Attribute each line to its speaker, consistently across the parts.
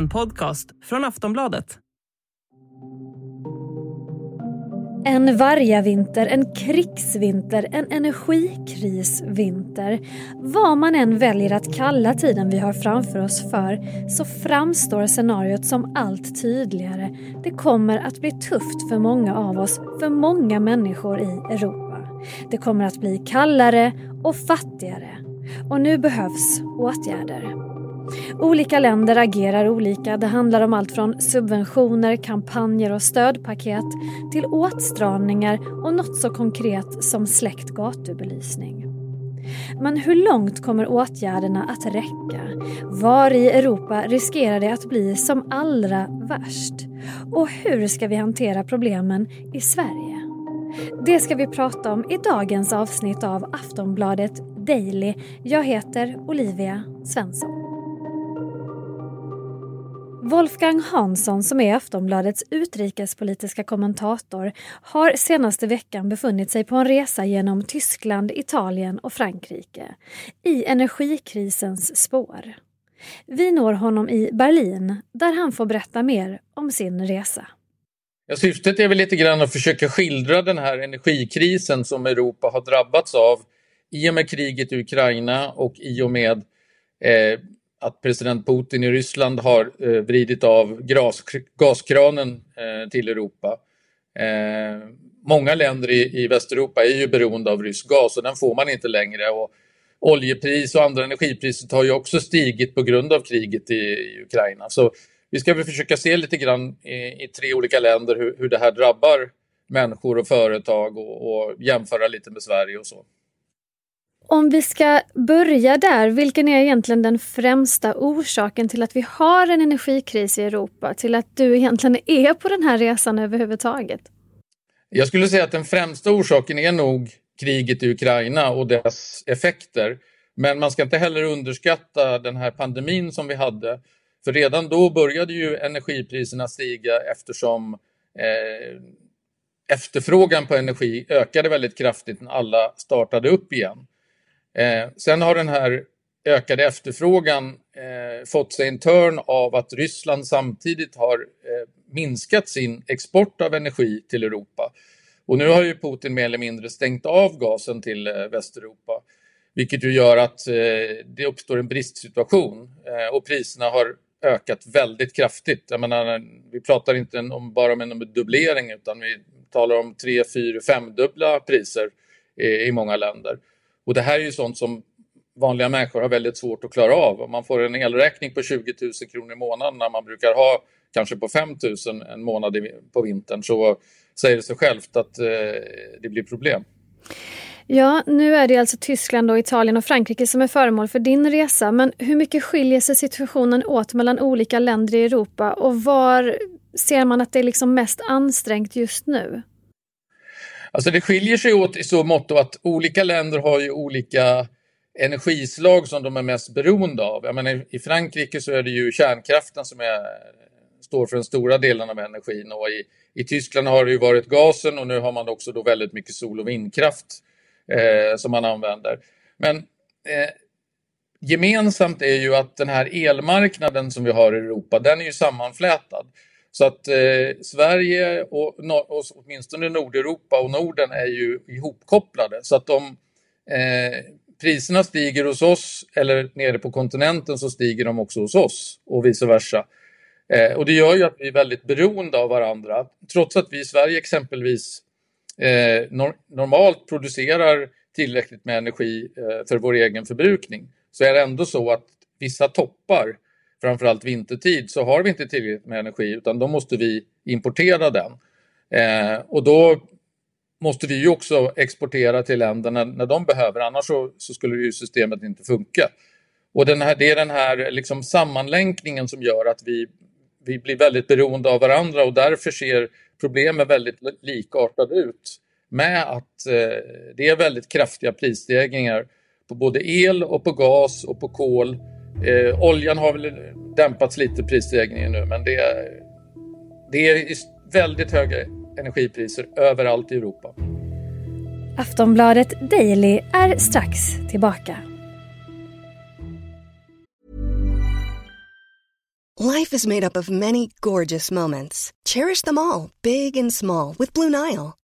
Speaker 1: en podcast från Aftonbladet.
Speaker 2: En vargavinter, en krigsvinter, en energikrisvinter. Vad man än väljer att kalla tiden vi har framför oss för så framstår scenariot som allt tydligare. Det kommer att bli tufft för många av oss, för många människor i Europa. Det kommer att bli kallare och fattigare. Och nu behövs åtgärder. Olika länder agerar olika. Det handlar om allt från subventioner, kampanjer och stödpaket till åtstramningar och något så konkret som släckt gatubelysning. Men hur långt kommer åtgärderna att räcka? Var i Europa riskerar det att bli som allra värst? Och hur ska vi hantera problemen i Sverige? Det ska vi prata om i dagens avsnitt av Aftonbladet Daily. Jag heter Olivia Svensson. Wolfgang Hansson som är Aftonbladets utrikespolitiska kommentator har senaste veckan befunnit sig på en resa genom Tyskland, Italien och Frankrike i energikrisens spår. Vi når honom i Berlin där han får berätta mer om sin resa.
Speaker 3: Ja, syftet är väl lite grann att försöka skildra den här energikrisen som Europa har drabbats av i och med kriget i Ukraina och i och med eh, att president Putin i Ryssland har eh, vridit av gras, gaskranen eh, till Europa. Eh, många länder i, i Västeuropa är ju beroende av rysk gas och den får man inte längre. Och oljepris och andra energipriser har ju också stigit på grund av kriget i, i Ukraina. Så vi ska väl försöka se lite grann i, i tre olika länder hur, hur det här drabbar människor och företag och, och jämföra lite med Sverige och så.
Speaker 2: Om vi ska börja där, vilken är egentligen den främsta orsaken till att vi har en energikris i Europa? Till att du egentligen är på den här resan överhuvudtaget?
Speaker 3: Jag skulle säga att den främsta orsaken är nog kriget i Ukraina och dess effekter. Men man ska inte heller underskatta den här pandemin som vi hade. För redan då började ju energipriserna stiga eftersom eh, efterfrågan på energi ökade väldigt kraftigt när alla startade upp igen. Eh, sen har den här ökade efterfrågan eh, fått sig en törn av att Ryssland samtidigt har eh, minskat sin export av energi till Europa. Och nu har ju Putin mer eller mindre stängt av gasen till eh, Västeuropa. Vilket ju gör att eh, det uppstår en bristsituation eh, och priserna har ökat väldigt kraftigt. Jag menar, vi pratar inte om, bara om en dubblering utan vi talar om tre, fyra, femdubbla priser i många länder. Och det här är ju sånt som vanliga människor har väldigt svårt att klara av. Om man får en elräkning på 20 000 kronor i månaden när man brukar ha kanske på 5 000 en månad på vintern så säger det sig självt att eh, det blir problem.
Speaker 2: Ja, nu är det alltså Tyskland, och Italien och Frankrike som är föremål för din resa. Men hur mycket skiljer sig situationen åt mellan olika länder i Europa och var ser man att det är liksom mest ansträngt just nu?
Speaker 3: Alltså det skiljer sig åt i så mått att olika länder har ju olika energislag som de är mest beroende av. Jag menar, I Frankrike så är det ju kärnkraften som är, står för den stora delen av energin och i, i Tyskland har det ju varit gasen och nu har man också då väldigt mycket sol och vindkraft eh, som man använder. Men eh, gemensamt är ju att den här elmarknaden som vi har i Europa, den är ju sammanflätad. Så att eh, Sverige och, och åtminstone Nordeuropa och Norden är ju ihopkopplade. Så att om eh, priserna stiger hos oss eller nere på kontinenten så stiger de också hos oss och vice versa. Eh, och det gör ju att vi är väldigt beroende av varandra. Trots att vi i Sverige exempelvis eh, nor normalt producerar tillräckligt med energi eh, för vår egen förbrukning så är det ändå så att vissa toppar framförallt vintertid, så har vi inte tillräckligt med energi utan då måste vi importera den. Eh, och då måste vi ju också exportera till länderna när, när de behöver, annars så, så, skulle ju systemet inte funka. Och den här, det är den här liksom sammanlänkningen som gör att vi, vi blir väldigt beroende av varandra och därför ser problemen väldigt likartade ut med att eh, det är väldigt kraftiga prisstegringar på både el och på gas och på kol Eh, oljan har väl dämpats lite prisstegringen nu men det är, det är väldigt höga energipriser överallt i Europa.
Speaker 2: Aftonbladet Daily är strax tillbaka.
Speaker 4: Life is made up of many gorgeous moments. Cherish them all, big and small, with Blue Nile.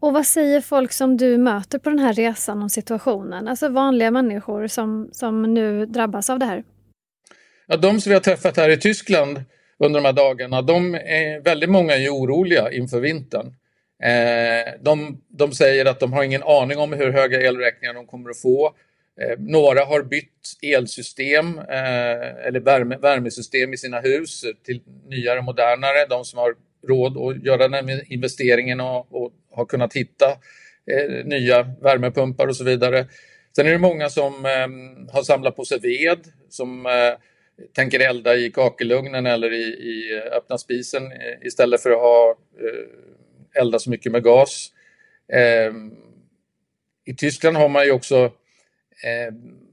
Speaker 2: Och vad säger folk som du möter på den här resan om situationen? Alltså vanliga människor som, som nu drabbas av det här.
Speaker 3: Ja, de som vi har träffat här i Tyskland under de här dagarna, de är väldigt många är oroliga inför vintern. Eh, de, de säger att de har ingen aning om hur höga elräkningar de kommer att få. Eh, några har bytt elsystem eh, eller värme, värmesystem i sina hus till nyare, modernare. De som har råd att göra den investeringen och, och har kunnat hitta eh, nya värmepumpar och så vidare. Sen är det många som eh, har samlat på sig ved, som eh, tänker elda i kakelugnen eller i, i eh, öppna spisen eh, istället för att ha, eh, elda så mycket med gas. Eh, I Tyskland har man ju också ehm,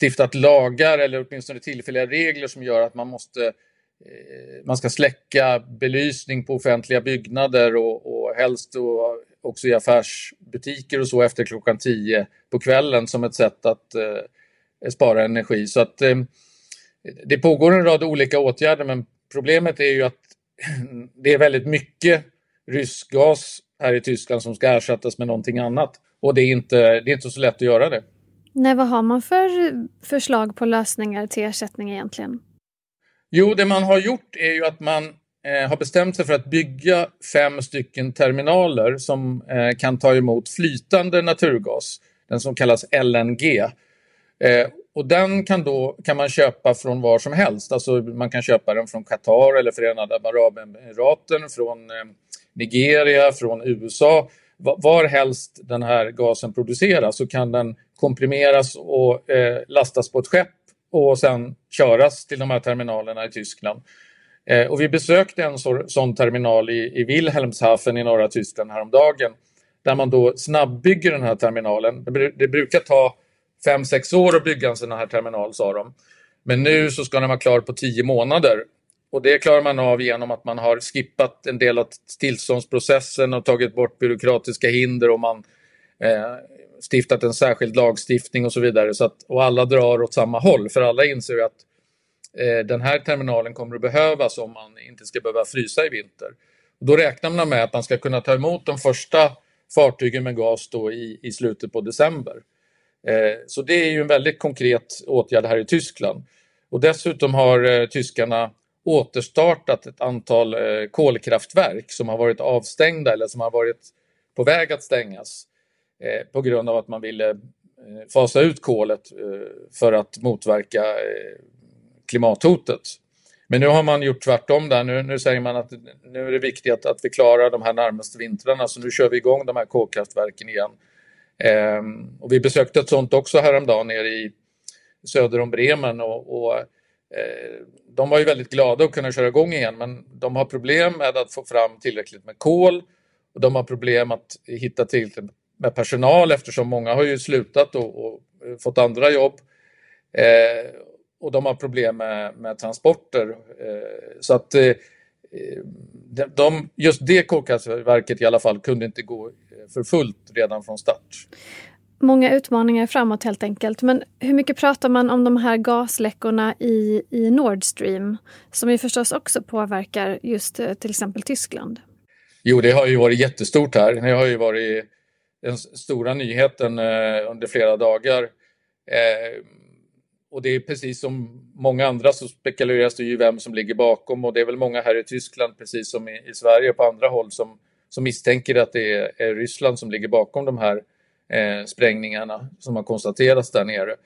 Speaker 3: stiftat lagar eller åtminstone tillfälliga regler som gör att man måste Eh, man ska släcka belysning på offentliga byggnader och, och helst och också i affärsbutiker och så efter klockan 10 på kvällen som ett sätt att eh, spara energi. Så att eh, det pågår en rad olika åtgärder men problemet är ju att det är väldigt mycket rysk gas här i Tyskland som ska ersättas med någonting annat. Och det är inte, det är inte så lätt att göra det.
Speaker 2: Nej, vad har man för förslag på lösningar till ersättning egentligen?
Speaker 3: Jo, det man har gjort är ju att man eh, har bestämt sig för att bygga fem stycken terminaler som eh, kan ta emot flytande naturgas, den som kallas LNG. Eh, och den kan, då, kan man köpa från var som helst. Alltså man kan köpa den från Qatar eller Förenade Arabemiraten, från eh, Nigeria, från USA. Var helst den här gasen produceras så kan den komprimeras och eh, lastas på ett skepp och sen köras till de här terminalerna i Tyskland. Eh, och vi besökte en så, sån terminal i, i Wilhelmshaven i norra Tyskland häromdagen där man då snabbbygger den här terminalen. Det, det brukar ta fem sex år att bygga en sån här terminal, sa de. Men nu så ska den vara klar på tio månader. Och det klarar man av genom att man har skippat en del av tillståndsprocessen och tagit bort byråkratiska hinder och man eh, stiftat en särskild lagstiftning och så vidare. Så att, och alla drar åt samma håll, för alla inser att eh, den här terminalen kommer att behövas om man inte ska behöva frysa i vinter. Och då räknar man med att man ska kunna ta emot de första fartygen med gas då i, i slutet på december. Eh, så det är ju en väldigt konkret åtgärd här i Tyskland. Och dessutom har eh, tyskarna återstartat ett antal eh, kolkraftverk som har varit avstängda eller som har varit på väg att stängas Eh, på grund av att man ville eh, fasa ut kolet eh, för att motverka klimathotet. Men nu har man gjort tvärtom där. Nu, nu säger man att nu är det viktigt att, att vi klarar de här närmaste vintrarna så nu kör vi igång de här kolkraftverken igen. Ehm, och vi besökte ett sånt också häromdagen nere i söder om Bremen och, och eh, de var ju väldigt glada att kunna köra igång igen men de har problem med att få fram tillräckligt med kol och de har problem att hitta tillräckligt med personal eftersom många har ju slutat och, och fått andra jobb. Eh, och de har problem med, med transporter. Eh, så att eh, de, just det kolkraftverket i alla fall kunde inte gå för fullt redan från start.
Speaker 2: Många utmaningar framåt helt enkelt. Men hur mycket pratar man om de här gasläckorna i, i Nord Stream som ju förstås också påverkar just eh, till exempel Tyskland?
Speaker 3: Jo, det har ju varit jättestort här. Det har ju varit den stora nyheten eh, under flera dagar. Eh, och det är precis som många andra så spekuleras det ju vem som ligger bakom och det är väl många här i Tyskland precis som i, i Sverige och på andra håll som som misstänker att det är, är Ryssland som ligger bakom de här eh, sprängningarna som har konstaterats där nere.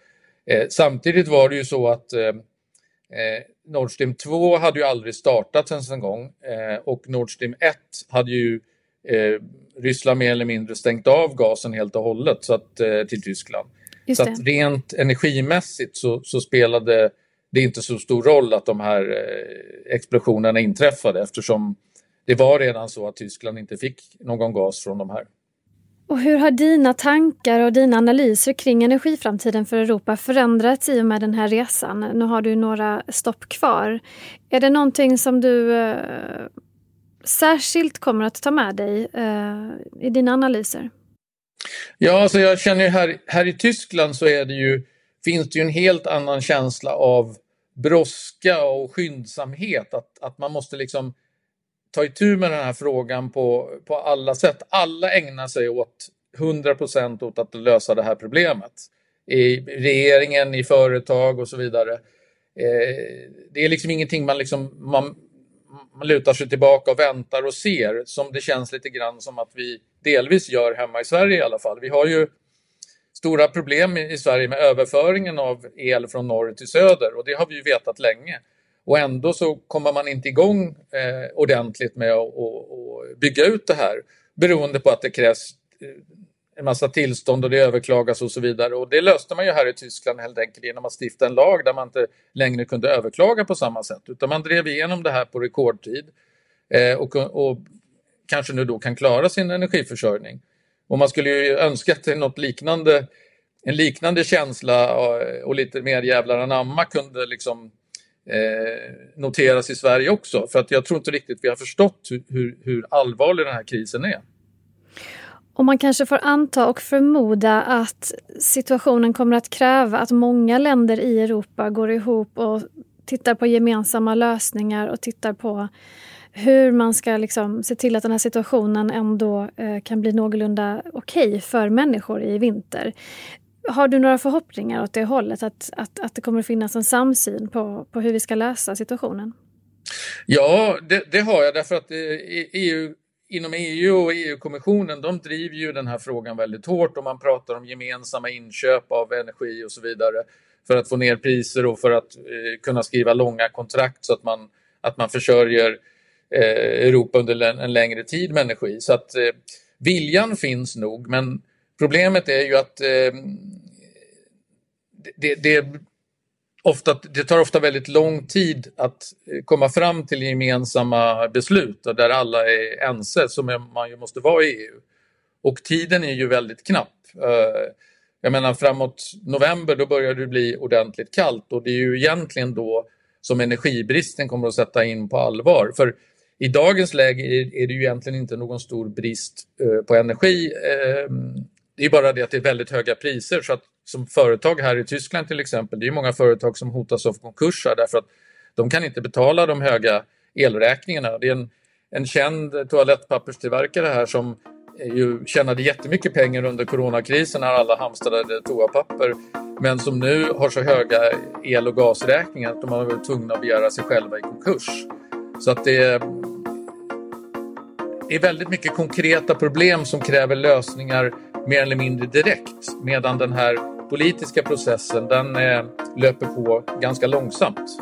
Speaker 3: Eh, samtidigt var det ju så att eh, eh Nord Stream 2 hade ju aldrig startat ens en gång eh, och Nord Stream 1 hade ju eh, Ryssland mer eller mindre stängt av gasen helt och hållet så att, till Tyskland. så att rent energimässigt så, så spelade det inte så stor roll att de här eh, explosionerna inträffade eftersom det var redan så att Tyskland inte fick någon gas från de här.
Speaker 2: Och hur har dina tankar och dina analyser kring energiframtiden för Europa förändrats i och med den här resan? Nu har du några stopp kvar. Är det någonting som du eh, särskilt kommer att ta med dig eh, i dina analyser?
Speaker 3: Ja, alltså jag känner ju här, här i Tyskland så är det ju, finns det ju en helt annan känsla av brådska och skyndsamhet. Att, att man måste liksom ta itu med den här frågan på, på alla sätt. Alla ägnar sig åt 100 procent åt att lösa det här problemet. I regeringen, i företag och så vidare. Eh, det är liksom ingenting man, liksom, man, man lutar sig tillbaka och väntar och ser som det känns lite grann som att vi delvis gör hemma i Sverige i alla fall. Vi har ju stora problem i Sverige med överföringen av el från norr till söder och det har vi ju vetat länge. Och ändå så kommer man inte igång eh, ordentligt med att bygga ut det här beroende på att det krävs eh, en massa tillstånd och det överklagas och så vidare. Och det löste man ju här i Tyskland helt enkelt genom att stifta en lag där man inte längre kunde överklaga på samma sätt utan man drev igenom det här på rekordtid eh, och, och kanske nu då kan klara sin energiförsörjning. Och man skulle ju önska att något liknande, en liknande känsla och, och lite mer jävlar anamma kunde liksom eh, noteras i Sverige också. För att jag tror inte riktigt vi har förstått hur, hur, hur allvarlig den här krisen är.
Speaker 2: Och man kanske får anta och förmoda att situationen kommer att kräva att många länder i Europa går ihop och tittar på gemensamma lösningar och tittar på hur man ska liksom se till att den här situationen ändå eh, kan bli någorlunda okej okay för människor i vinter. Har du några förhoppningar åt det hållet, att, att, att det kommer att finnas en samsyn på, på hur vi ska lösa situationen?
Speaker 3: Ja, det, det har jag därför att eh, EU, inom EU och EU-kommissionen de driver ju den här frågan väldigt hårt och man pratar om gemensamma inköp av energi och så vidare för att få ner priser och för att eh, kunna skriva långa kontrakt så att man, att man försörjer eh, Europa under en längre tid med energi. Så att eh, viljan finns nog men Problemet är ju att eh, det, det, ofta, det tar ofta väldigt lång tid att eh, komma fram till gemensamma beslut där alla är ense, som man ju måste vara i EU. Och tiden är ju väldigt knapp. Eh, jag menar framåt november då börjar det bli ordentligt kallt och det är ju egentligen då som energibristen kommer att sätta in på allvar. För i dagens läge är det ju egentligen inte någon stor brist eh, på energi det är bara det att det är väldigt höga priser så att som företag här i Tyskland till exempel, det är många företag som hotas av konkurser därför att de kan inte betala de höga elräkningarna. Det är en, en känd toalettpapperstillverkare här som ju tjänade jättemycket pengar under coronakrisen när alla hamstrade toapapper men som nu har så höga el och gasräkningar att de har varit tvungna att begära sig själva i konkurs. Så att det är väldigt mycket konkreta problem som kräver lösningar mer eller mindre direkt medan den här politiska processen den eh, löper på ganska långsamt.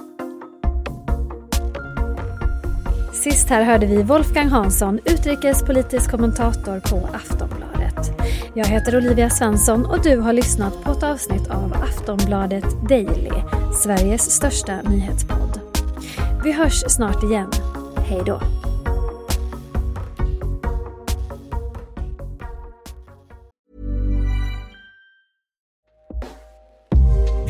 Speaker 2: Sist här hörde vi Wolfgang Hansson, utrikespolitisk kommentator på Aftonbladet. Jag heter Olivia Svensson och du har lyssnat på ett avsnitt av Aftonbladet Daily, Sveriges största nyhetspodd. Vi hörs snart igen. Hej då!